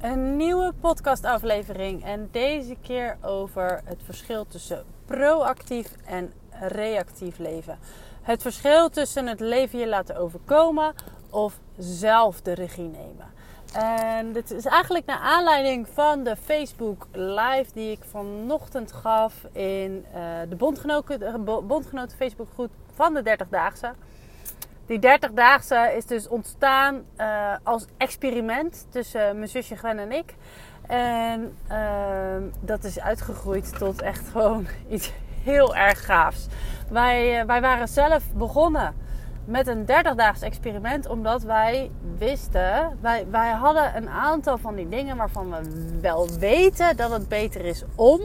Een nieuwe podcastaflevering en deze keer over het verschil tussen proactief en reactief leven. Het verschil tussen het leven je laten overkomen of zelf de regie nemen. En dit is eigenlijk naar aanleiding van de Facebook Live die ik vanochtend gaf in uh, de bondgenoten, bondgenoten Facebook groep van de 30-daagse. Die 30-daagse is dus ontstaan uh, als experiment tussen mijn zusje Gwen en ik. En uh, dat is uitgegroeid tot echt gewoon iets heel erg gaafs. Wij, uh, wij waren zelf begonnen met een 30-daags experiment, omdat wij wisten, wij, wij hadden een aantal van die dingen waarvan we wel weten dat het beter is om,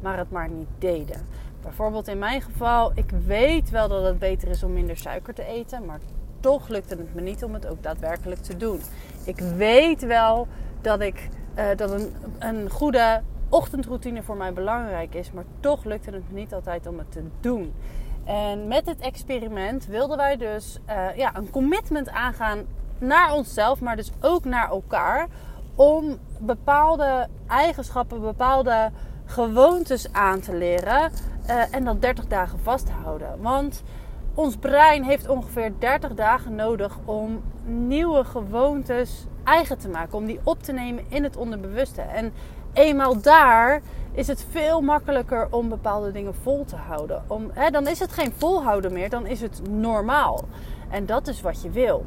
maar het maar niet deden. Bijvoorbeeld in mijn geval, ik weet wel dat het beter is om minder suiker te eten, maar toch lukte het me niet om het ook daadwerkelijk te doen. Ik weet wel dat, ik, uh, dat een, een goede ochtendroutine voor mij belangrijk is, maar toch lukte het me niet altijd om het te doen. En met het experiment wilden wij dus uh, ja, een commitment aangaan naar onszelf, maar dus ook naar elkaar. Om bepaalde eigenschappen, bepaalde gewoontes aan te leren. Uh, en dat 30 dagen vast te houden. Want ons brein heeft ongeveer 30 dagen nodig om nieuwe gewoontes eigen te maken. Om die op te nemen in het onderbewuste. En eenmaal daar is het veel makkelijker om bepaalde dingen vol te houden. Om, hè, dan is het geen volhouden meer, dan is het normaal. En dat is wat je wil.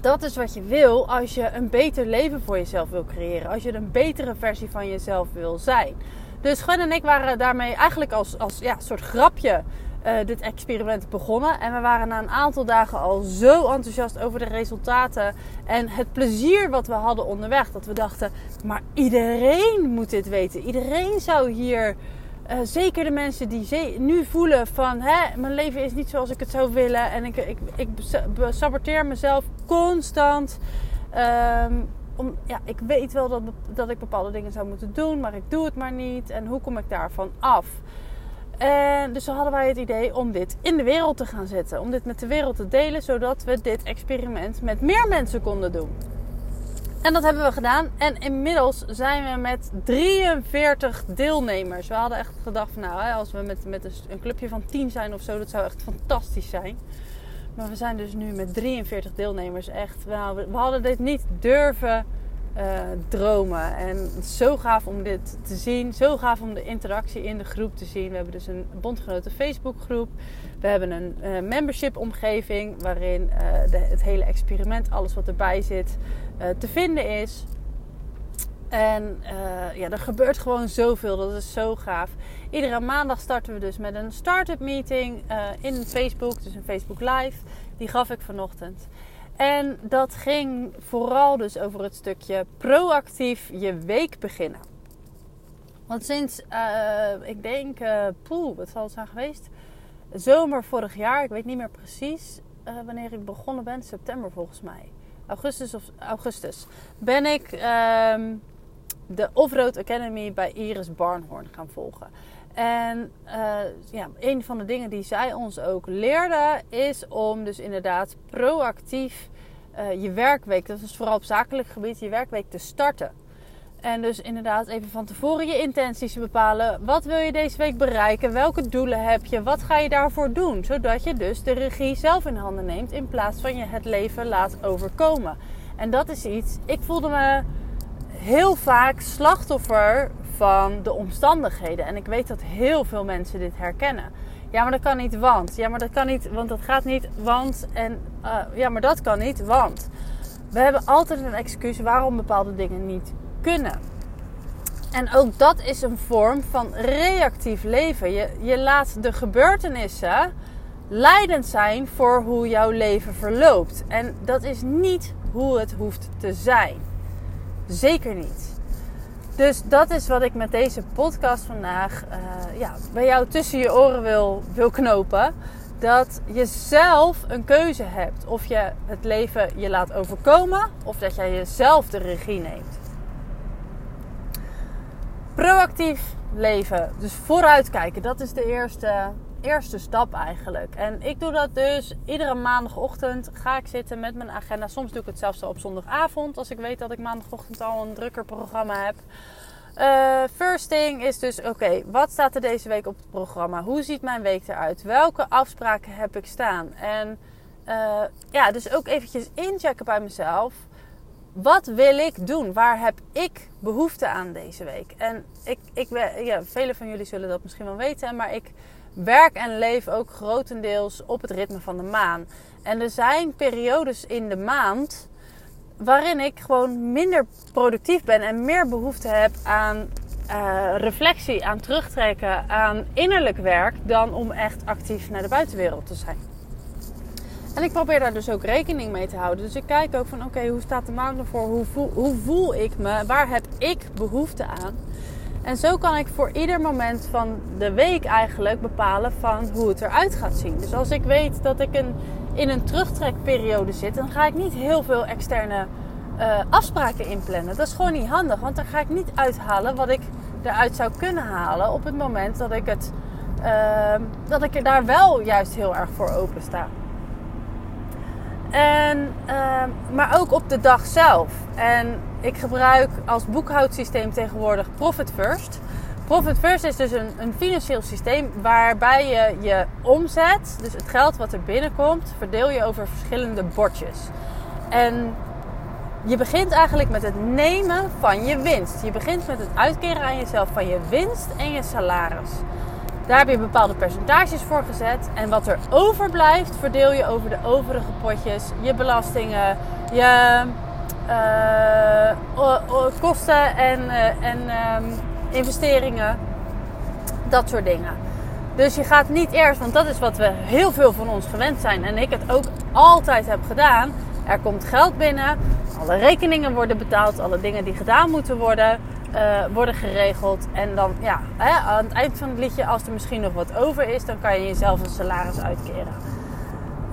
Dat is wat je wil als je een beter leven voor jezelf wil creëren. Als je een betere versie van jezelf wil zijn. Dus Gwen en ik waren daarmee eigenlijk als, als ja, soort grapje uh, dit experiment begonnen. En we waren na een aantal dagen al zo enthousiast over de resultaten en het plezier wat we hadden onderweg. Dat we dachten, maar iedereen moet dit weten. Iedereen zou hier, uh, zeker de mensen die nu voelen van, hè, mijn leven is niet zoals ik het zou willen. En ik, ik, ik saboteer mezelf constant. Um, om, ja, ik weet wel dat, dat ik bepaalde dingen zou moeten doen, maar ik doe het maar niet. En hoe kom ik daarvan af? En dus hadden wij het idee om dit in de wereld te gaan zetten. Om dit met de wereld te delen, zodat we dit experiment met meer mensen konden doen. En dat hebben we gedaan. En inmiddels zijn we met 43 deelnemers. We hadden echt gedacht van nou, als we met, met een clubje van 10 zijn of zo, dat zou echt fantastisch zijn. Maar we zijn dus nu met 43 deelnemers. Echt, we hadden dit niet durven uh, dromen. En zo gaaf om dit te zien. Zo gaaf om de interactie in de groep te zien. We hebben dus een bondgenoten Facebookgroep. We hebben een uh, membership omgeving waarin uh, de, het hele experiment, alles wat erbij zit, te vinden is. En ja, er gebeurt gewoon zoveel. Dat is zo gaaf. Iedere maandag starten we dus met een start-up meeting in Facebook. Dus een Facebook Live. Die gaf ik vanochtend. En dat ging vooral dus over het stukje proactief je week beginnen. Want sinds, uh, ik denk, poeh, wat zal het zijn geweest? Zomer vorig jaar, ik weet niet meer precies wanneer ik begonnen ben. September volgens mij. Augustus of augustus. Ben ik um, de Offroad Academy bij Iris Barnhorn gaan volgen. En ja, een van de dingen die zij ons ook leerde is om dus inderdaad proactief uh, je werkweek, dat is vooral op zakelijk gebied, je werkweek te starten. En dus inderdaad even van tevoren je intenties bepalen. Wat wil je deze week bereiken? Welke doelen heb je? Wat ga je daarvoor doen? Zodat je dus de regie zelf in handen neemt in plaats van je het leven laat overkomen. En dat is iets, ik voelde me heel vaak slachtoffer van de omstandigheden. En ik weet dat heel veel mensen dit herkennen. Ja, maar dat kan niet, want. Ja, maar dat kan niet, want dat gaat niet, want. En uh, ja, maar dat kan niet, want. We hebben altijd een excuus waarom bepaalde dingen niet kunnen. En ook dat is een vorm van reactief leven. Je, je laat de gebeurtenissen leidend zijn voor hoe jouw leven verloopt. En dat is niet hoe het hoeft te zijn. Zeker niet. Dus dat is wat ik met deze podcast vandaag uh, ja, bij jou tussen je oren wil, wil knopen. Dat je zelf een keuze hebt. Of je het leven je laat overkomen of dat jij jezelf de regie neemt. Proactief leven. Dus vooruitkijken. Dat is de eerste eerste stap eigenlijk. En ik doe dat dus iedere maandagochtend ga ik zitten met mijn agenda. Soms doe ik het zelfs al op zondagavond als ik weet dat ik maandagochtend al een drukker programma heb. Uh, first thing is dus, oké, wat staat er deze week op het programma? Hoe ziet mijn week eruit? Welke afspraken heb ik staan? En uh, ja, dus ook eventjes inchecken bij mezelf. Wat wil ik doen? Waar heb ik behoefte aan deze week? En ik, ik, ja, velen van jullie zullen dat misschien wel weten, maar ik werk en leef ook grotendeels op het ritme van de maan. En er zijn periodes in de maand waarin ik gewoon minder productief ben en meer behoefte heb aan uh, reflectie, aan terugtrekken, aan innerlijk werk, dan om echt actief naar de buitenwereld te zijn. En ik probeer daar dus ook rekening mee te houden. Dus ik kijk ook van oké, hoe staat de maand ervoor? Hoe voel, hoe voel ik me? Waar heb ik behoefte aan? En zo kan ik voor ieder moment van de week eigenlijk bepalen van hoe het eruit gaat zien. Dus als ik weet dat ik een, in een terugtrekperiode zit, dan ga ik niet heel veel externe uh, afspraken inplannen. Dat is gewoon niet handig, want dan ga ik niet uithalen wat ik eruit zou kunnen halen op het moment dat ik, het, uh, dat ik er daar wel juist heel erg voor open sta. En, uh, maar ook op de dag zelf. En ik gebruik als boekhoudsysteem tegenwoordig Profit First. Profit First is dus een, een, financieel systeem waarbij je je omzet, dus het geld wat er binnenkomt, verdeel je over verschillende bordjes. En je begint eigenlijk met het nemen van je winst. Je begint met het uitkeren aan jezelf van je winst en je salaris. Daar heb je bepaalde percentages voor gezet. En wat er overblijft, verdeel je over de overige potjes. Je belastingen, je uh, kosten en, uh, en um, investeringen. Dat soort dingen. Dus je gaat niet eerst, want dat is wat we heel veel van ons gewend zijn. En ik het ook altijd heb gedaan. Er komt geld binnen, alle rekeningen worden betaald, alle dingen die gedaan moeten worden uh, worden geregeld. En dan, ja, hè, aan het eind van het liedje, als er misschien nog wat over is, dan kan je jezelf een salaris uitkeren.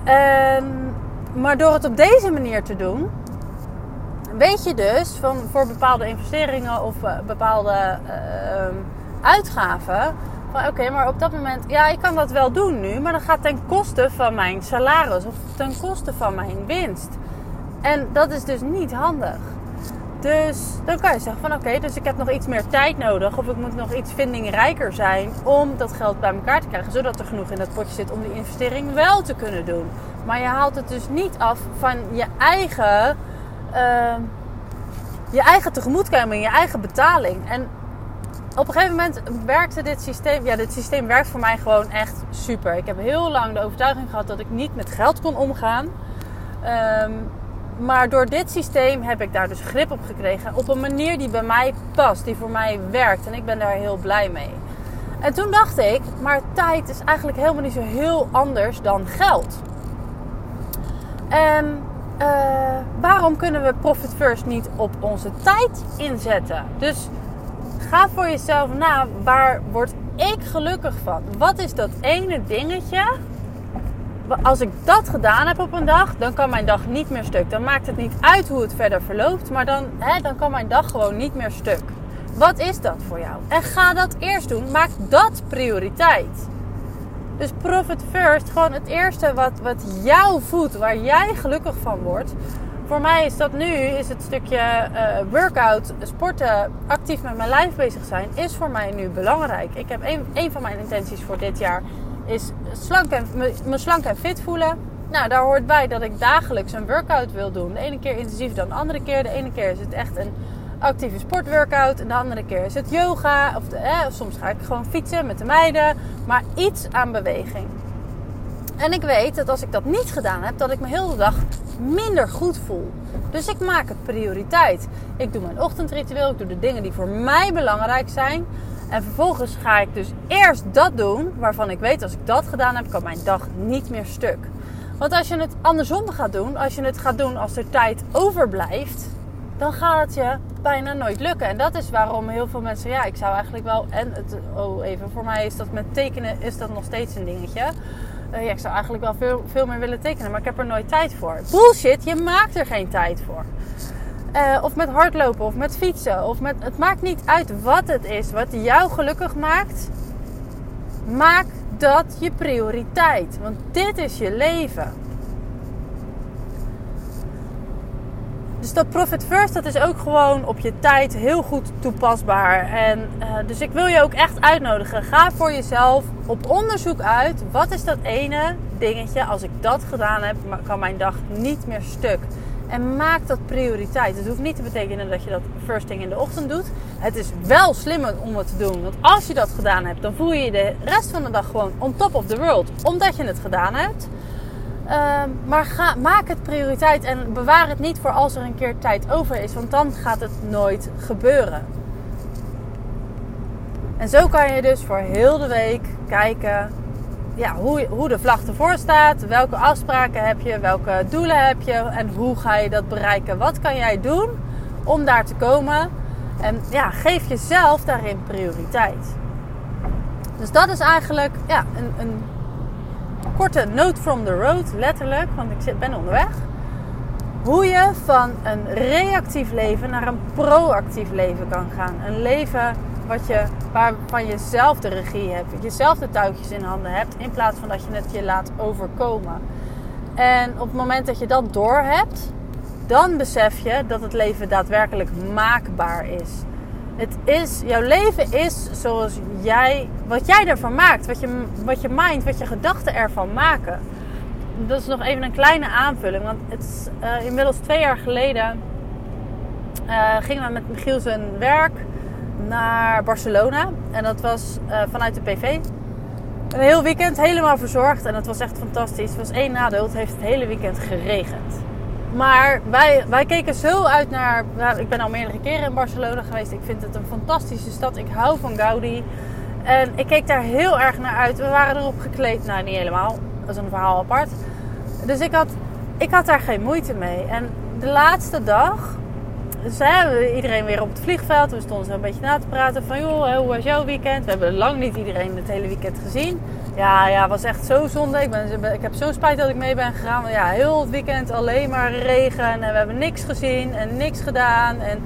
En, maar door het op deze manier te doen, weet je dus van, voor bepaalde investeringen of uh, bepaalde uh, uitgaven. Van oké, maar op dat moment, ja, ik kan dat wel doen nu, maar dat gaat ten koste van mijn salaris of ten koste van mijn winst. En dat is dus niet handig. Dus dan kan je zeggen van oké, dus ik heb nog iets meer tijd nodig. Of ik moet nog iets vindingrijker zijn om dat geld bij elkaar te krijgen. Zodat er genoeg in dat potje zit om die investering wel te kunnen doen. Maar je haalt het dus niet af van je eigen, uh, je eigen tegemoetkoming, je eigen betaling. En op een gegeven moment werkte dit systeem. Ja, dit systeem werkt voor mij gewoon echt super. Ik heb heel lang de overtuiging gehad dat ik niet met geld kon omgaan. Um, maar door dit systeem heb ik daar dus grip op gekregen. Op een manier die bij mij past, die voor mij werkt. En ik ben daar heel blij mee. En toen dacht ik, maar tijd is eigenlijk helemaal niet zo heel anders dan geld. En uh, waarom kunnen we Profit First niet op onze tijd inzetten? Dus ga voor jezelf na, waar word ik gelukkig van? Wat is dat ene dingetje als ik dat gedaan heb op een dag, dan kan mijn dag niet meer stuk. Dan maakt het niet uit hoe het verder verloopt, maar dan, hè, dan kan mijn dag gewoon niet meer stuk. Wat is dat voor jou? En ga dat eerst doen. Maak dat prioriteit. Dus profit first, gewoon het eerste wat, wat jou voedt, waar jij gelukkig van wordt. Voor mij is dat nu, is het stukje uh, workout, sporten, actief met mijn lijf bezig zijn, is voor mij nu belangrijk. Ik heb een van mijn intenties voor dit jaar is slank en, me slank en fit voelen. Nou, daar hoort bij dat ik dagelijks een workout wil doen. De ene keer intensief dan de andere keer. De ene keer is het echt een actieve sportworkout. En de andere keer is het yoga. Of, de, soms ga ik gewoon fietsen met de meiden. Maar iets aan beweging. En ik weet dat als ik dat niet gedaan heb, dat ik me heel de dag minder goed voel. Dus ik maak het prioriteit. Ik doe mijn ochtendritueel. Ik doe de dingen die voor mij belangrijk zijn. En vervolgens ga ik dus eerst dat doen waarvan ik weet als ik dat gedaan heb, kan mijn dag niet meer stuk. Want als je het andersom gaat doen, als je het gaat doen als er tijd overblijft, dan gaat het je bijna nooit lukken. En dat is waarom heel veel mensen, ja, ik zou eigenlijk wel. En het, oh, even, voor mij is dat met tekenen is dat nog steeds een dingetje. Uh, ja, ik zou eigenlijk wel veel, veel meer willen tekenen, maar ik heb er nooit tijd voor. Bullshit, je maakt er geen tijd voor. Uh, of met hardlopen of met fietsen. Of met, het maakt niet uit wat het is wat jou gelukkig maakt. Maak dat je prioriteit. Want dit is je leven. Dus dat Profit First, dat is ook gewoon op je tijd heel goed toepasbaar. En uh, dus ik wil je ook echt uitnodigen. Ga voor jezelf op onderzoek uit. Wat is dat ene dingetje? Als ik dat gedaan heb, kan mijn dag niet meer stuk. En maak dat prioriteit. Het hoeft niet te betekenen dat je dat first thing in de ochtend doet. Het is wel slimmer om het te doen. Want als je dat gedaan hebt, dan voel je je de rest van de dag gewoon on top of the world. Omdat je het gedaan hebt. Ehm, maar ga, maak het prioriteit en bewaar het niet voor als er een keer tijd over is. Want dan gaat het nooit gebeuren. En zo kan je dus voor heel de week kijken ja, hoe, hoe de vlag ervoor staat. Welke afspraken heb je? Welke doelen heb je? En hoe ga je dat bereiken? Wat kan jij doen om daar te komen? En ja, geef jezelf daarin prioriteit. Dus dat is eigenlijk ja, een, een korte note from the road, letterlijk, want ik ben onderweg. Hoe je van een reactief leven naar een proactief leven kan gaan. Een leven wat je, waarvan je zelf de regie hebt, jezelf de touwtjes in handen hebt, in plaats van dat je het je laat overkomen. En op het moment dat je dat doorhebt, dan besef je dat het leven daadwerkelijk maakbaar is. Het is, jouw leven is zoals jij, wat jij ervan maakt, wat je, wat je mind, wat je gedachten ervan maken. Dat is nog even een kleine aanvulling, want het is uh, inmiddels twee jaar geleden uh, gingen we met Michiel zijn werk naar Barcelona. En dat was uh, vanuit de PV. Een heel weekend helemaal verzorgd en het was echt fantastisch. Het was één nadeel, het heeft het hele weekend geregend. Maar wij, wij keken zo uit naar. Nou, ik ben al meerdere keren in Barcelona geweest. Ik vind het een fantastische stad. Ik hou van Gaudi. En ik keek daar heel erg naar uit. We waren erop gekleed. Nou, niet helemaal. Dat is een verhaal apart. Dus ik had, ik had daar geen moeite mee. En de laatste dag zijn iedereen weer op het vliegveld. We stonden zo een beetje na te praten van... joh, hoe was jouw weekend? We hebben lang niet iedereen het hele weekend gezien. Ja, ja, was echt zo zonde. Ik, ben, ik heb zo'n spijt dat ik mee ben gegaan. Want ja, heel het weekend alleen maar regen. En we hebben niks gezien en niks gedaan. En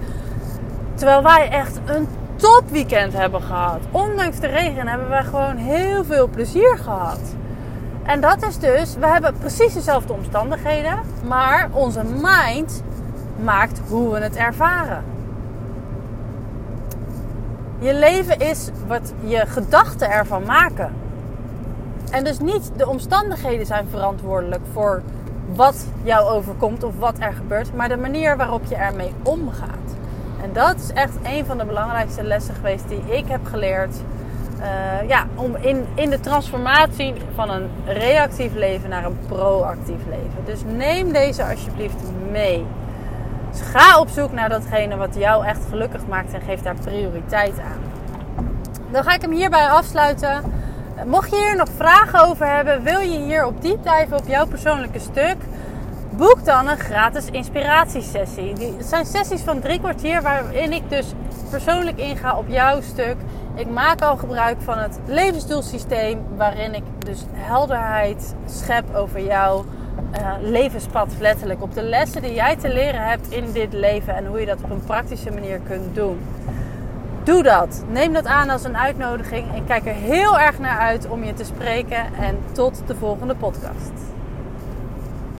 terwijl wij echt een topweekend hebben gehad. Ondanks de regen hebben wij gewoon heel veel plezier gehad. En dat is dus, we hebben precies dezelfde omstandigheden. Maar onze mind maakt hoe we het ervaren. Je leven is wat je gedachten ervan maken. En dus niet de omstandigheden zijn verantwoordelijk voor wat jou overkomt of wat er gebeurt, maar de manier waarop je ermee omgaat. En dat is echt een van de belangrijkste lessen geweest die ik heb geleerd. Uh, ja, om in, in de transformatie van een reactief leven naar een proactief leven. Dus neem deze alsjeblieft mee. Dus ga op zoek naar datgene wat jou echt gelukkig maakt en geef daar prioriteit aan. Dan ga ik hem hierbij afsluiten. Mocht je hier nog vragen over hebben, wil je hier op diep dive op jouw persoonlijke stuk, boek dan een gratis inspiratiesessie. Het zijn sessies van drie kwartier waarin ik dus persoonlijk inga op jouw stuk. Ik maak al gebruik van het levensdoelsysteem, waarin ik dus helderheid schep over jouw uh, levenspad, letterlijk. Op de lessen die jij te leren hebt in dit leven en hoe je dat op een praktische manier kunt doen. Doe dat. Neem dat aan als een uitnodiging. Ik kijk er heel erg naar uit om je te spreken. En tot de volgende podcast.